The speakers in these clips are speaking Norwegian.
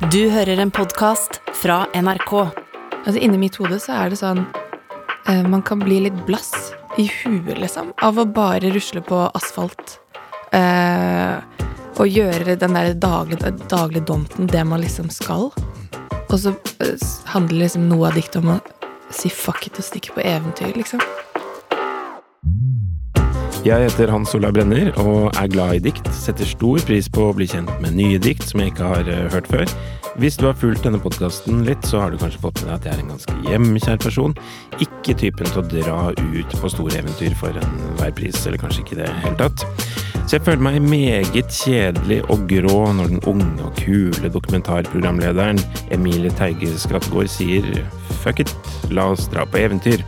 Du hører en podkast fra NRK. Altså Inni mitt hode så er det sånn eh, Man kan bli litt blass i huet, liksom, av å bare rusle på asfalt. Eh, og gjøre den der daglige, daglig donten, det man liksom skal. Og så s- handler liksom noe av diktet om å si fuck it og stikke på eventyr, liksom. Jeg heter Hans Olav Brenner og er glad i dikt. Setter stor pris på å bli kjent med nye dikt som jeg ikke har eh, hørt før. Hvis du har fulgt denne podkasten litt, så har du kanskje fått med deg at jeg er en ganske hjemmekjær person. Ikke typen til å dra ut på store eventyr for enhver pris, eller kanskje ikke i det hele tatt. Så jeg føler meg meget kjedelig og grå når den unge og kule dokumentarprogramlederen Emilie Teige Skattgård sier fuck it, la oss dra på eventyr.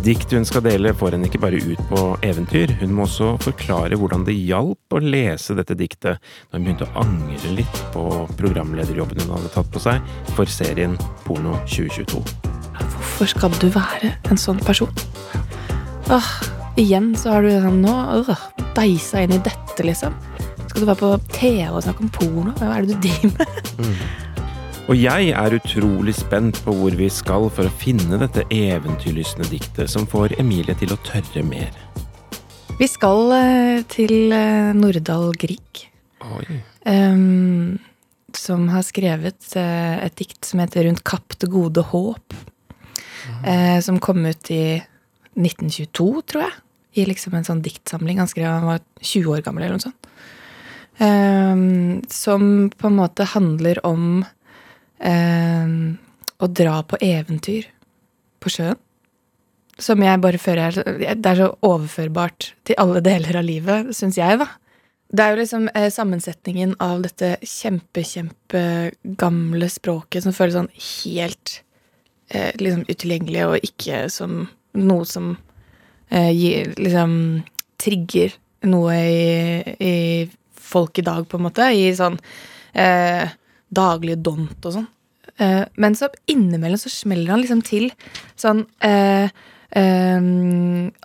Diktet hun skal dele, får henne ikke bare ut på eventyr, hun må også forklare hvordan det hjalp å lese dette diktet da hun begynte å angre litt på programlederjobben hun hadde tatt på seg for serien Porno 2022. Hvorfor skal du være en sånn person? Åh, igjen så har du sånn nå øh, deisa inn i dette, liksom. Skal du være på TV og snakke om porno? Hva er det du driver med? Og jeg er utrolig spent på hvor vi skal for å finne dette eventyrlystne diktet som får Emilie til å tørre mer. Vi skal eh, til eh, Nordahl Grieg, ehm, som har skrevet eh, et dikt som heter Rundt kapp det gode håp, Uh, som kom ut i 1922, tror jeg. I liksom en sånn diktsamling. Han skrev han var 20 år gammel, eller noe sånt. Um, som på en måte handler om å dra på eventyr på sjøen. Som jeg bare føler er Det er så overførbart til alle deler av livet, syns jeg, da. Det er jo liksom eh, sammensetningen av dette kjempe, kjempegamle språket som føles sånn helt eh, liksom utilgjengelig, og ikke som noe som eh, gir liksom trigger noe i, i folk i dag, på en måte. I sånn eh, daglige dont og sånn. Eh, men så innimellom så smeller han liksom til sånn eh, eh,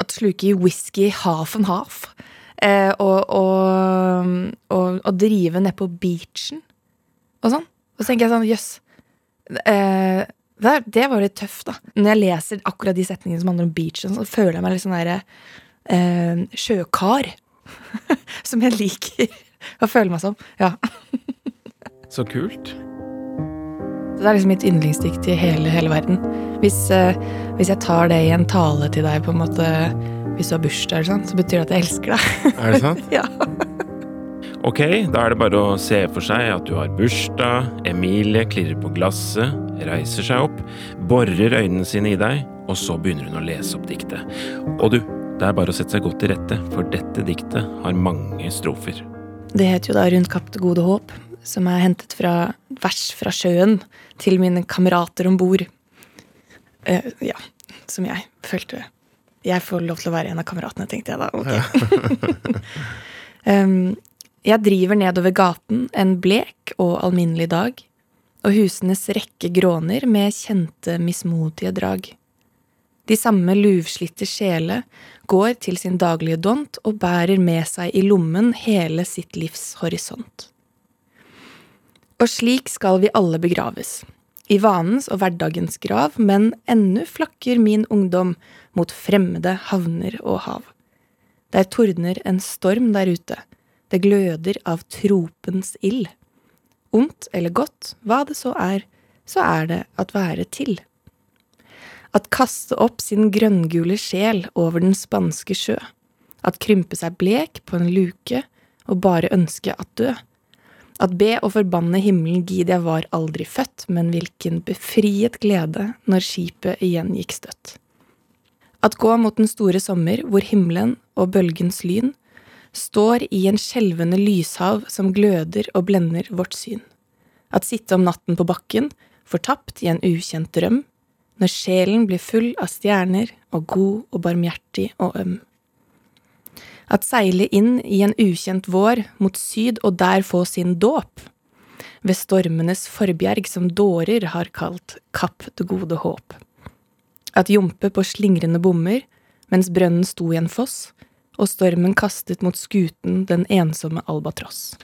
At sluker whisky half and half. Eh, og, og, og, og drive ned på beachen og sånn. Og så tenker jeg sånn, jøss. Eh, det, det var litt tøft, da. Når jeg leser akkurat de setningene som handler om beachen, så føler jeg meg litt sånn derre eh, sjøkar. som jeg liker å føle meg som. Ja. Så kult. Det er liksom mitt yndlingsdikt i hele, hele verden. Hvis, eh, hvis jeg tar det i en tale til deg, på en måte hvis du har bursdag, eller sånn, så betyr det at jeg elsker deg. Er det sant? ja. Ok, da er det bare å se for seg at du har bursdag, Emilie klirrer på glasset, reiser seg opp, borer øynene sine i deg, og så begynner hun å lese opp diktet. Og du, det er bare å sette seg godt til rette, for dette diktet har mange strofer. Det heter jo da Rundt kapp gode håp, som er hentet fra vers fra sjøen til mine kamerater om bord. Uh, ja, som jeg følte Jeg får lov til å være en av kameratene, tenkte jeg da. Ok. um, jeg driver nedover gaten en blek og alminnelig dag, og husenes rekke gråner med kjente mismodige drag. De samme luvslitte sjele går til sin daglige dont og bærer med seg i lommen hele sitt livs horisont. Og slik skal vi alle begraves, i vanens og hverdagens grav, men ennu flakker min ungdom mot fremmede havner og hav. Der tordner en storm der ute, det gløder av tropens ild. Ondt eller godt, hva det så er, så er det at være til. At kaste opp sin grønngule sjel over den spanske sjø, at krympe seg blek på en luke og bare ønske at dø, at be og forbanne himmelen gid jeg var aldri født, men hvilken befriet glede når skipet igjen gikk støtt. At gå mot den store sommer hvor himmelen og bølgens lyn står i en skjelvende lyshav som gløder og blender vårt syn. At sitte om natten på bakken, fortapt i en ukjent drøm, når sjelen blir full av stjerner og god og barmhjertig og øm. At seile inn i en ukjent vår mot syd og der få sin dåp, ved stormenes forbjerg som dårer har kalt Kapp det gode håp. At jompe på slingrende bommer mens brønnen sto i en foss, og stormen kastet mot skuten den ensomme albatross.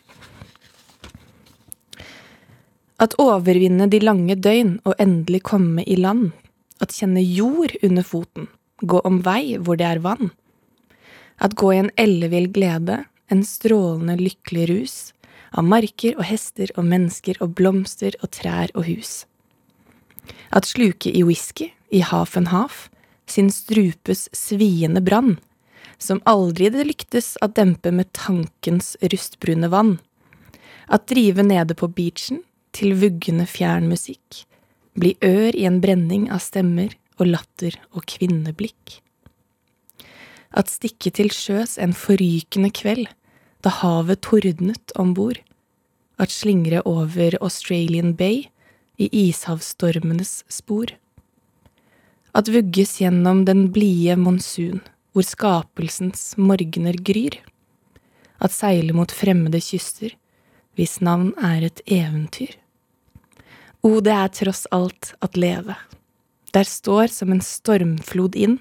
At overvinne de lange døgn og endelig komme i land. At kjenne jord under foten, gå om vei hvor det er vann. At gå i en ellevill glede, en strålende lykkelig rus, av marker og hester og mennesker og blomster og trær og hus. At sluke i whisky, i half and half, sin strupes sviende brann, som aldri det lyktes at dempe med tankens rustbrune vann. At drive nede på beachen, til vuggende fjern musikk, bli ør i en brenning av stemmer og latter og kvinneblikk. At stikke til sjøs en forrykende kveld, da havet tordnet om bord. At slingre over Australian Bay i ishavsstormenes spor. At vugges gjennom den blide monsun, hvor skapelsens morgener gryr. At seile mot fremmede kyster, hvis navn er et eventyr. O, det er tross alt at leve. Der står som en stormflod inn,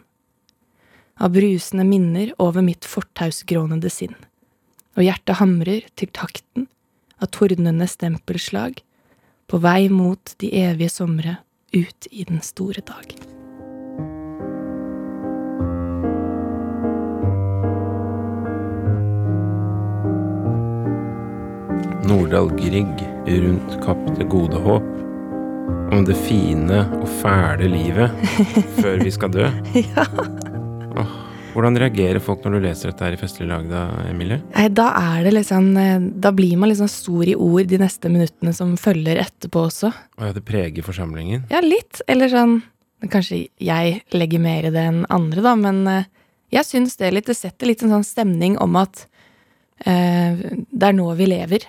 av brusende minner over mitt fortausgrånede sinn, og hjertet hamrer til takten av tordnende stempelslag, på vei mot de evige somre, ut i den store dag. Nordahl Grieg rundt Kapp det gode håp. Om det fine og fæle livet før vi skal dø. Ja. Åh, hvordan reagerer folk når du leser dette her i festlig lag, da, Emilie? Da er det liksom eh, Da blir man liksom stor i ord de neste minuttene som følger etterpå også. Å ja, det preger forsamlingen. Ja, litt. Eller sånn Kanskje jeg legger mer i det enn andre, da, men eh, jeg syns det litt Det setter litt en sånn stemning om at eh, det er nå vi lever,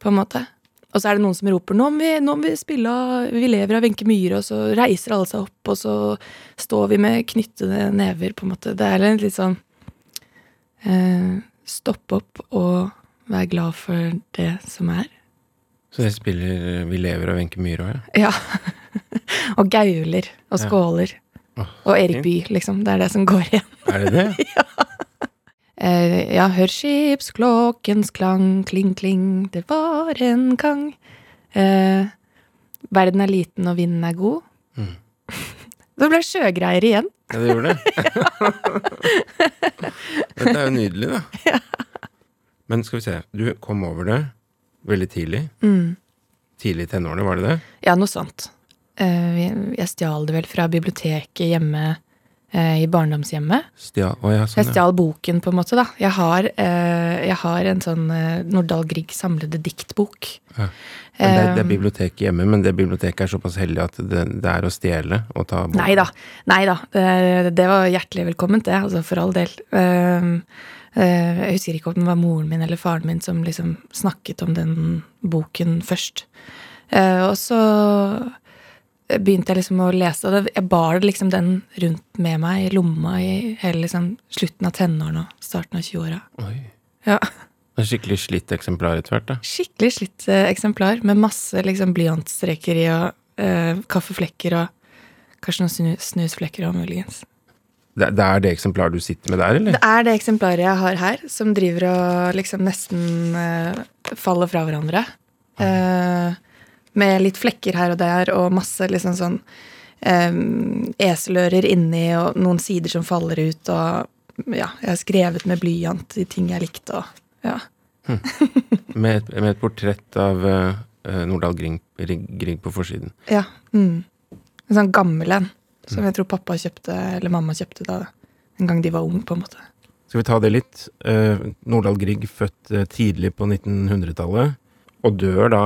på en måte. Og så er det noen som roper 'nå må vi, nå må vi spille av Vi lever av Wenche Myhre', og så reiser alle seg opp, og så står vi med knyttede never, på en måte. Det er litt sånn eh, Stopp opp og vær glad for det som er. Så dere spiller 'Vi lever av Wenche Myhre' òg, ja? Ja. og gauler og Ja. skåler. Og Erik Bye, liksom. Det er det som går igjen. Er det det? Eh, ja, hør skipsklokkens klang, kling, kling, det var en gang. Eh, verden er liten og vinden er god. Mm. Det ble sjøgreier igjen. Ja, det gjorde det. Dette er jo nydelig, da. Men skal vi se. Du kom over det veldig tidlig. Mm. Tidlig i tenårene, var det det? Ja, noe sånt. Eh, jeg stjal det vel fra biblioteket hjemme eh, i barndomshjemmet. Stja... oh ja, Jeg stjal ja. stjal boken, på en måte, da. Jeg har, eh, jeg har en sånn eh, Nordahl Grieg samlede diktbok. Ja. Det, er- det er biblioteket hjemme, men det biblioteket er såpass heldig at det, det er å stjele og ta boken? Nei da. Nei da. Det, det var hjertelig velkomment, det. Altså, for all del. Eh, jeg husker ikke om det var moren min eller faren min som liksom snakket om den boken først. Eh, og så begynte jeg liksom å lese, og det, jeg bar liksom den rundt med meg i lomma i hele liksom slutten av tenårene og starten av 20-åra. Oi. Ja. Skikkelig slitt eksemplar etter hvert, da. Skikkelig slitt eh, eksemplar med masse liksom blyantstreker i og eh, kaffeflekker og kanskje noen snusflekker og muligens. Det, det er det eksemplaret du sitter med der, eller? Det er det eksemplaret jeg har her, som driver og liksom nesten eh, faller fra hverandre. Eh, med litt flekker her og der, og masse liksom sånn um, eselører inni, og noen sider som faller ut, og ja, jeg har skrevet med blyant de ting jeg likte, og ja. Med, et- med et portrett av uh, Nordahl Grieg, Grieg på forsiden. Ja. Mm. En sånn gammel en, som jeg tror pappa kjøpte, eller mamma kjøpte da en gang de var ung, på en måte. Skal vi ta det litt? Uh, Nordahl Grieg født tidlig på 1900-tallet, og dør da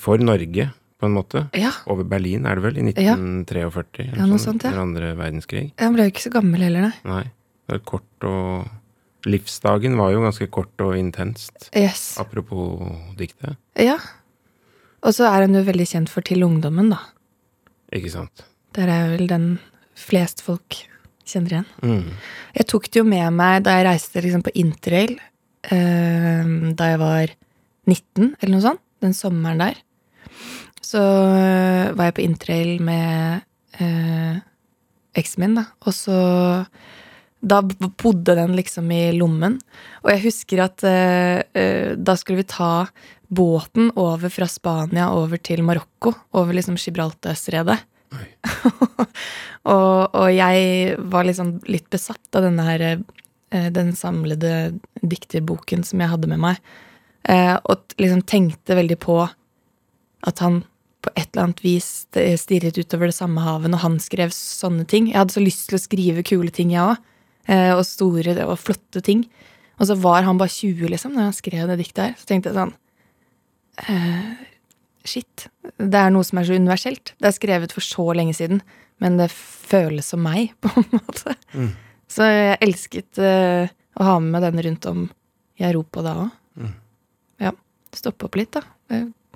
for Norge, på en måte. Ja, Over Berlin, er det vel? I 1943? eller Ja, noe sånn, sånt, ja. Under andre verdenskrig. Han ble jo ikke så gammel heller, nei. Nei. Det var kort og Livsdagen var jo ganske kort og intenst. Yes. Apropos diktet. Ja. Og så er han jo veldig kjent for Til ungdommen, da. Ikke sant? Der er vel den flest folk kjenner igjen. Mm. Jeg tok det jo med meg da jeg reiste liksom på interrail eh, da jeg var 19, eller noe sånt. Den sommeren der. Så eh, var jeg på interrail med eh, eksen min, da. Og så da bodde den liksom i lommen. Og jeg husker at eh, da skulle vi ta båten over fra Spania over til Marokko. Over liksom Gibraltarstredet. Og, og jeg var liksom litt besatt av denne her den samlede dikterboken som jeg hadde med meg. Eh, og liksom tenkte veldig på at han på et eller annet vis stirret utover det samme havet når han skrev sånne ting. Jeg hadde så lyst til å skrive kule ting, jeg òg. Og store og flotte ting. Og så var han bare 20, liksom, når han skrev det diktet her. Så tenkte jeg sånn eh, Shit. Det er noe som er så universelt. Det er skrevet for så lenge siden, men det føles som meg, på en måte. Mm. Så jeg elsket eh, å ha med meg den rundt om i Europa da òg. Mm. Ja. Stoppe opp litt, da.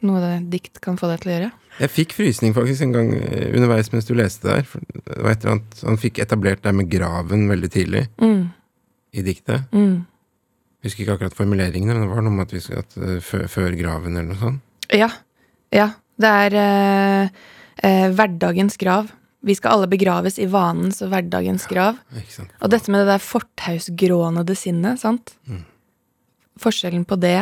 Noe det dikt kan få deg til å gjøre. Jeg fikk frysning faktisk en gang eh, underveis mens du leste der. Det var et eller annet, han fikk etablert det med graven veldig tidlig Mm, i diktet. mm. Husker ikke akkurat formuleringene, men det var noe med at vi skulle at, eh, før, før graven eller noe sånt. Ja. Ja. Det er eh, eh, hverdagens grav. Vi skal alle begraves i vanens og hverdagens grav. Sant? Og dette med det der fortausgrånede sinnet, sant? Mm. Forskjellen på det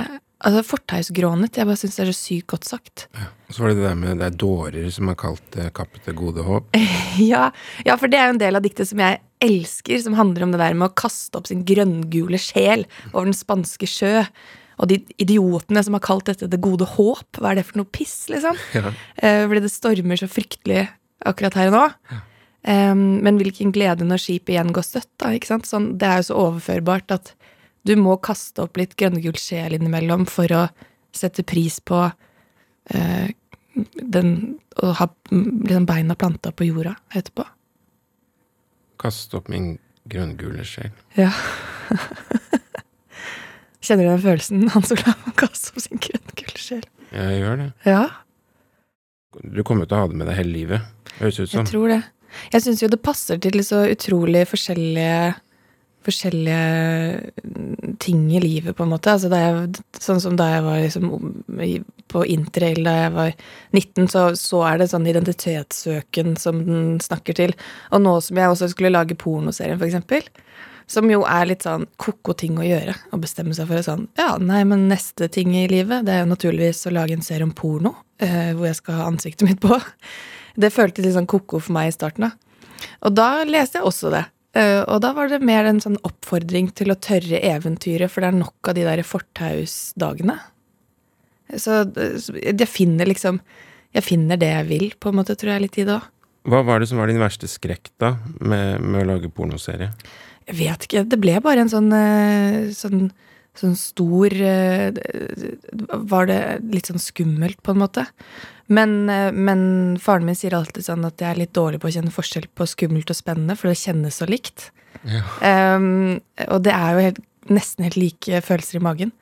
Altså, fortausgrånet, jeg bare syns det er så sykt godt sagt. Ja. Og så var det det der med det er dårer som har kalt det kappet det gode håp. Ja, ja, for det er jo en del av diktet som jeg elsker, som handler om det der med å kaste opp sin grønngule sjel over den spanske sjø. Og de idiotene som har kalt dette det gode håp, hva er det for noe piss, liksom? Ja. Eh, fordi det stormer så fryktelig akkurat her og nå. Em, men hvilken glede når skipet igjen går støtt, da, ikke sant? Sånn, det er jo så overførbart at du må kaste opp litt grønngul sjel innimellom for å sette pris på eh, den Å ha liksom beina planta på jorda etterpå. Kaste opp min grønngule sjel. Ja. Kjenner du den følelsen, Hans Olav? Kaste opp sin grønngule sjel. Jeg gjør det. Ja, Du kommer til å ha det med deg hele livet. Høres ut som. jeg tror det. Jeg syns jo det passer til så utrolig forskjellige forskjellige mm, ting i livet, på en måte. Altså jeg, sånn som da jeg var liksom på interrail da jeg var 19, så, så er det sånn identitetssøken som den snakker til. Og nå som jeg også skulle lage pornoserien, eksempel, som jo er litt sånn ko-ko ting å gjøre. Å bestemme seg for det sånn Ja, nei, men neste ting i livet, det er jo naturligvis å lage en serie om porno, eh, hvor jeg skal ha ansiktet mitt på. Det føltes litt sånn ko-ko for meg i starten, da. Og da leste jeg også det. Eh, og da var det mer en sånn oppfordring til å tørre eventyret, for det er nok av de der fortausdagene. Så eh, jeg finner liksom Jeg finner det jeg vil, på en måte, tror jeg litt i det òg. Hva var det som var din verste skrekk, da, med, med å lage pornoserie? Jeg vet ikke. Det ble bare en sånn eh, sånn, sånn stor Var det litt sånn skummelt, på en måte. Men, eh, men faren min sier alltid sånn at jeg er litt dårlig på å kjenne forskjell på skummelt og spennende, for det kjennes så likt. Ja. Um, og det er jo helt, nesten helt like følelser i magen.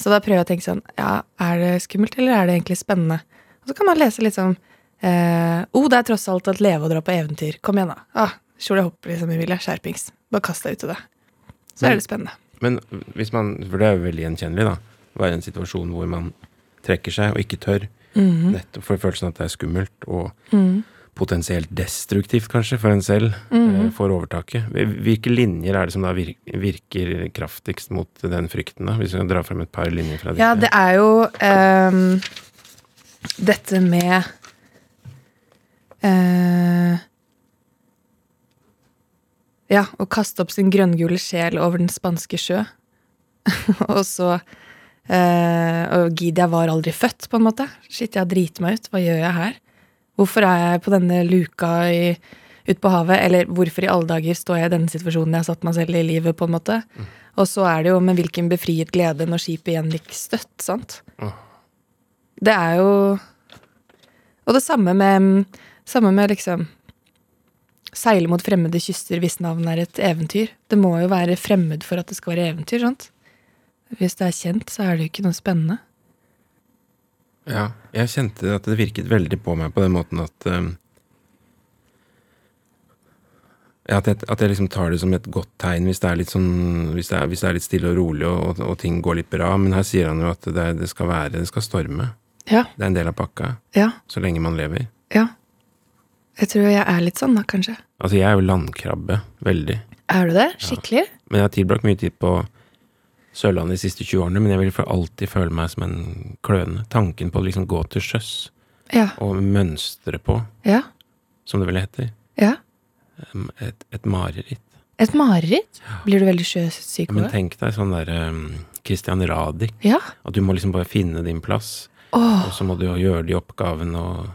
Så da prøver jeg å tenke sånn Ja, er det skummelt, eller er det egentlig spennende? Og så kan man lese litt sånn eh, oh, det er tross alt et leve og dra på eventyr. Kom igjen, da. Ah, Kjole hopp, liksom, Emilie. Skjerpings. Bare kast deg ut i det. Så Men- er det spennende. Men hvis man, for det er jo veldig gjenkjennelig, da. Å være i en situasjon hvor man trekker seg og ikke tør. Mhm. Nettopp for følelsen at det er skummelt og mm. potensielt destruktivt, kanskje, for en selv, mm. får overtaket. Hvilke linjer er det som da virker kraftigst mot den frykten, da? Hvis vi kan dra frem et par linjer fra Ja, det er jo um, dette med uh, Ja, å kaste opp sin grønngule sjel over den spanske sjø. og så Og gid, jeg var aldri født, på en måte. Shit, jeg driti meg ut. Hva gjør jeg her? Hvorfor er jeg på denne luka i, ut på havet? Eller hvorfor i alle dager står jeg i denne situasjonen jeg har satt meg selv i livet, på en måte? Og så er det jo med hvilken befriet glede når skipet igjen gikk støtt, sant? Oh. Det er jo Og det samme med Samme med liksom Seile mot fremmede kyster hvis navnet er et eventyr. Det må jo være fremmed for at det skal være eventyr, sant? Hvis det er kjent, så er det jo ikke noe spennende. Ja, jeg kjente at det virket veldig på meg på den måten at um, ja, at, jeg, at jeg liksom tar det som et godt tegn hvis det er litt sånn Hvis det er, hvis det er litt stille og rolig og, og, og ting går litt bra. Men her sier han jo at det, det skal være Det skal storme. Ja, Det er en del av pakka. ja, Så lenge man lever. ja. Jeg tror jeg er litt sånn, da, kanskje. Altså, jeg er jo landkrabbe. Veldig. Er du det? Skikkelig? Men jeg har tilbrakt mye tid på Sørlandet de siste 20 årene, men jeg vil for alltid føle meg som en kløne. Tanken på å liksom gå til sjøs Ja. og mønstre på, Ja. som det vel heter. ja. Et, et mareritt. Et mareritt? Blir du veldig sjøsyk Men av det? tenk deg sånn der um, Christian Radich. Ja. At du må liksom bare finne din plass, oh. og så må du jo gjøre de oppgavene og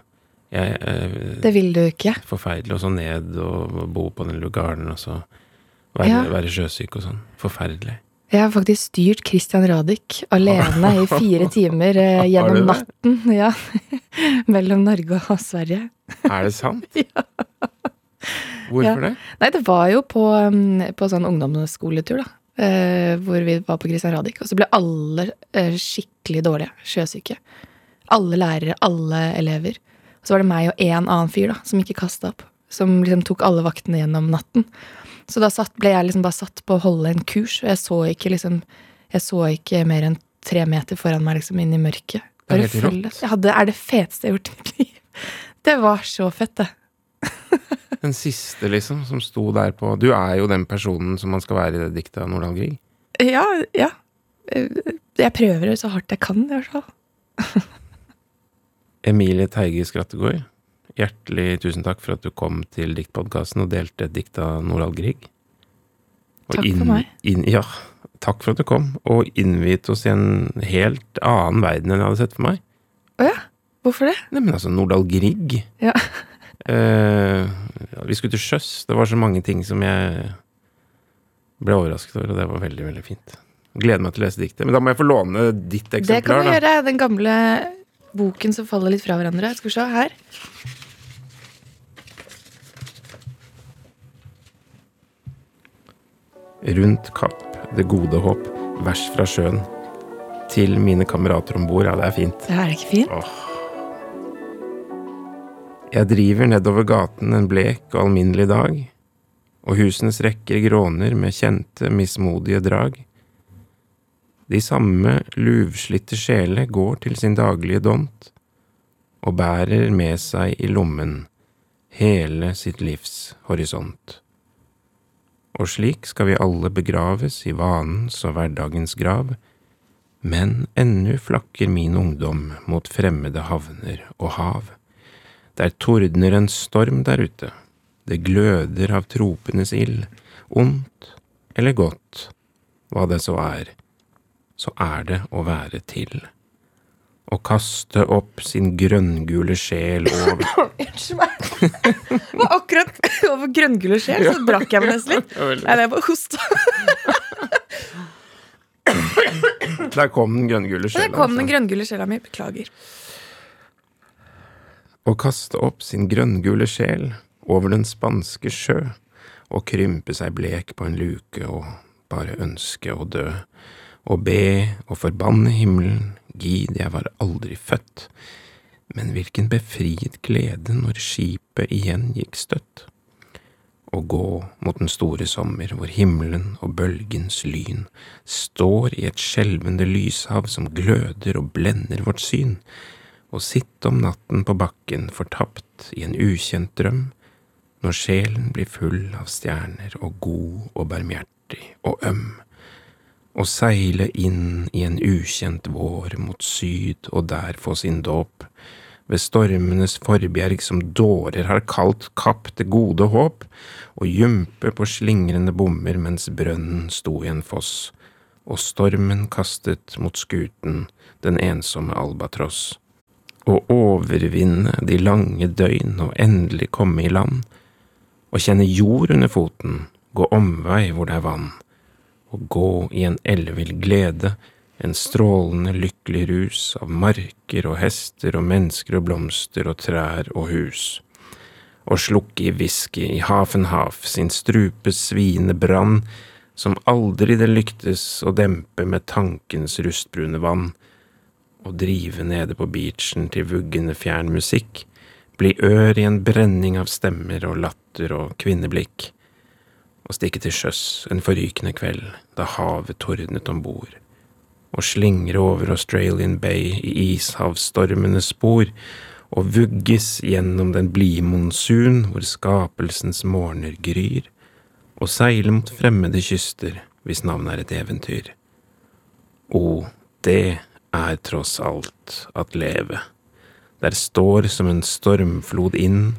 jeg, eh, det vil du ikke. Forferdelig. Og så ned og bo på den lugaren, og så være, Ja. være sjøsyk og sånn. Forferdelig. Jeg har faktisk styrt Christian Radich alene i fire timer eh, gjennom natten. Ja. Mellom Norge og Sverige. Er det sant? Hvorfor Ja. det? Nei, det var jo på, um, på sånn ungdomsskoletur, da. eh, hvor vi var på Christian Radich. Og så ble alle eh, skikkelig dårlige. Sjøsyke. Alle lærere, alle elever. Og så var det meg og én annen fyr da, som ikke kasta opp. Som liksom tok alle vaktene gjennom natten. Så da satt, ble jeg liksom bare satt på å holde en kurs, og jeg så ikke liksom Jeg så ikke mer enn tre meter foran meg liksom inn i mørket. Det er Bare følge-. Jeg hadde, er det feteste jeg har gjort i mitt liv. Det var så fett, det. Den siste, liksom, som sto der på Du er jo den personen som man skal være i det diktet av Nordahl Grieg. Ja, ja. Eh, Jeg prøver så hardt jeg kan, i hvert fall. Emilie Teige Skrattegård, hjertelig tusen takk for at du kom til Diktpodkasten og delte et dikt av Nordahl Grieg. Og Takk for meg. Inn, ja, takk for at du kom, og innviet oss i en helt annen verden enn jeg hadde sett for meg. Å ja? Hvorfor det? Nei, men altså, Nordahl Grieg Ja. Eh, vi skulle til sjøs. Det var så mange ting som jeg ble overrasket over, og det var veldig, veldig fint. Gleder meg til å lese diktet. Men da må jeg få låne ditt eksemplar. Det kan du gjøre. Den gamle boken som faller litt fra hverandre. Skal vi se her. Rundt Kapp, det gode håp, vers fra sjøen. Til mine kamerater om bord. Ja, det er fint. Det er ikke fint? Jeg driver nedover gaten en blek og alminnelig dag, og husenes rekker gråner med kjente, mismodige drag. De samme luvslitte sjele går til sin daglige dont, og bærer med seg i lommen hele sitt livs horisont. Og slik skal vi alle begraves i vanens og hverdagens grav, men ennu flakker min ungdom mot fremmede havner og hav. Der tordner en storm der ute, det gløder av tropenes ild, ondt eller godt, hva det så er, så er det å være til. Å kaste opp sin grønngule sjel over Unnskyld meg. Det var akkurat over grønngule sjel, så brakk jeg meg nesten litt. Nei, det er bare hosta. Der kom den grønngule sjela. Der kom den altså. grønngule sjela mi. Beklager. Å kaste opp sin grønngule sjel over den spanske sjø, og krympe seg blek på en luke og bare ønske å dø, og be og forbanne himmelen, gid jeg var aldri født, men hvilken befriet glede når skipet igjen gikk støtt. Å gå mot den store sommer hvor himmelen og bølgens lyn står i et skjelvende lyshav som gløder og blender vårt syn, og sitte om natten på bakken fortapt i en ukjent drøm, når sjelen blir full av stjerner og god og barmhjertig og øm, og seile inn i en ukjent vår mot syd og der få sin dåp, ved stormenes forbjerg som dårer har kalt Kapp det gode håp, og gympe på slingrende bommer mens brønnen sto i en foss, og stormen kastet mot skuten den ensomme albatross. Og overvinne de lange døgn og endelig komme i land, og kjenne jord under foten, gå omvei hvor det er vann, og gå i en ellevill glede, en strålende lykkelig rus av marker og hester og mennesker og blomster og trær og hus, og slukke i whisky i Hafenhaf sin strupe sviende brann, som aldri det lyktes å dempe med tankens rustbrune vann, og drive nede på beachen til vuggende fjern musikk, bli ør i en brenning av stemmer og latter og kvinneblikk, og stikke til sjøs en forrykende kveld da havet tordnet om bord, og slingre over Australian Bay i ishavsstormenes spor, og vugges gjennom den blide monsun hvor skapelsens morgener gryr, og seile mot fremmede kyster hvis navnet er et eventyr. O, det er tross alt at leve. Der står som en stormflod inn,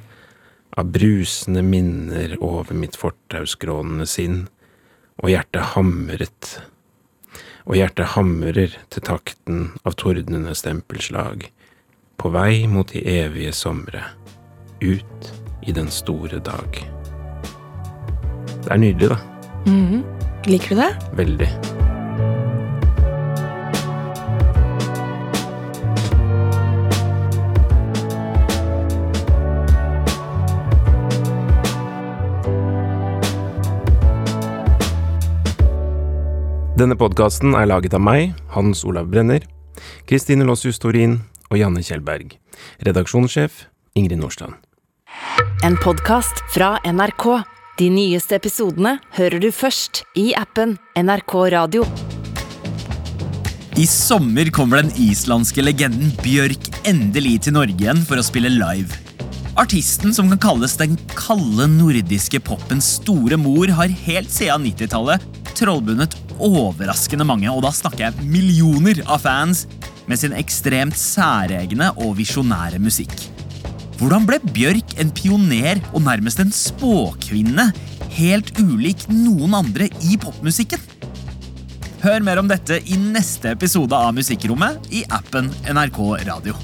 av brusende minner over mitt fortausgrånende sinn, og hjertet hamret, og hjertet hamrer til takten av tordnende stempelslag, på vei mot de evige somre, ut i den store dag. Det er nydelig, da. Mhm. Liker du det? Veldig. Denne podkasten er laget av meg, Hans Olav Brenner, Kristine Lossius Torin og Janne Kjellberg. Redaksjonssjef Ingrid Nordstrand. En podkast fra NRK. De nyeste episodene hører du først i appen NRK Radio. I sommer kommer den islandske legenden Bjørk endelig til Norge igjen for å spille live. Artisten som kan kalles den kalde nordiske popens store mor, har helt siden 90-tallet trollbundet overraskende mange, og da snakker jeg millioner av fans, med sin ekstremt særegne og visjonære musikk. Hvordan ble Bjørk en pioner og nærmest en spåkvinne, helt ulik noen andre i popmusikken? Hør mer om dette i neste episode av Musikkrommet i appen NRK Radio.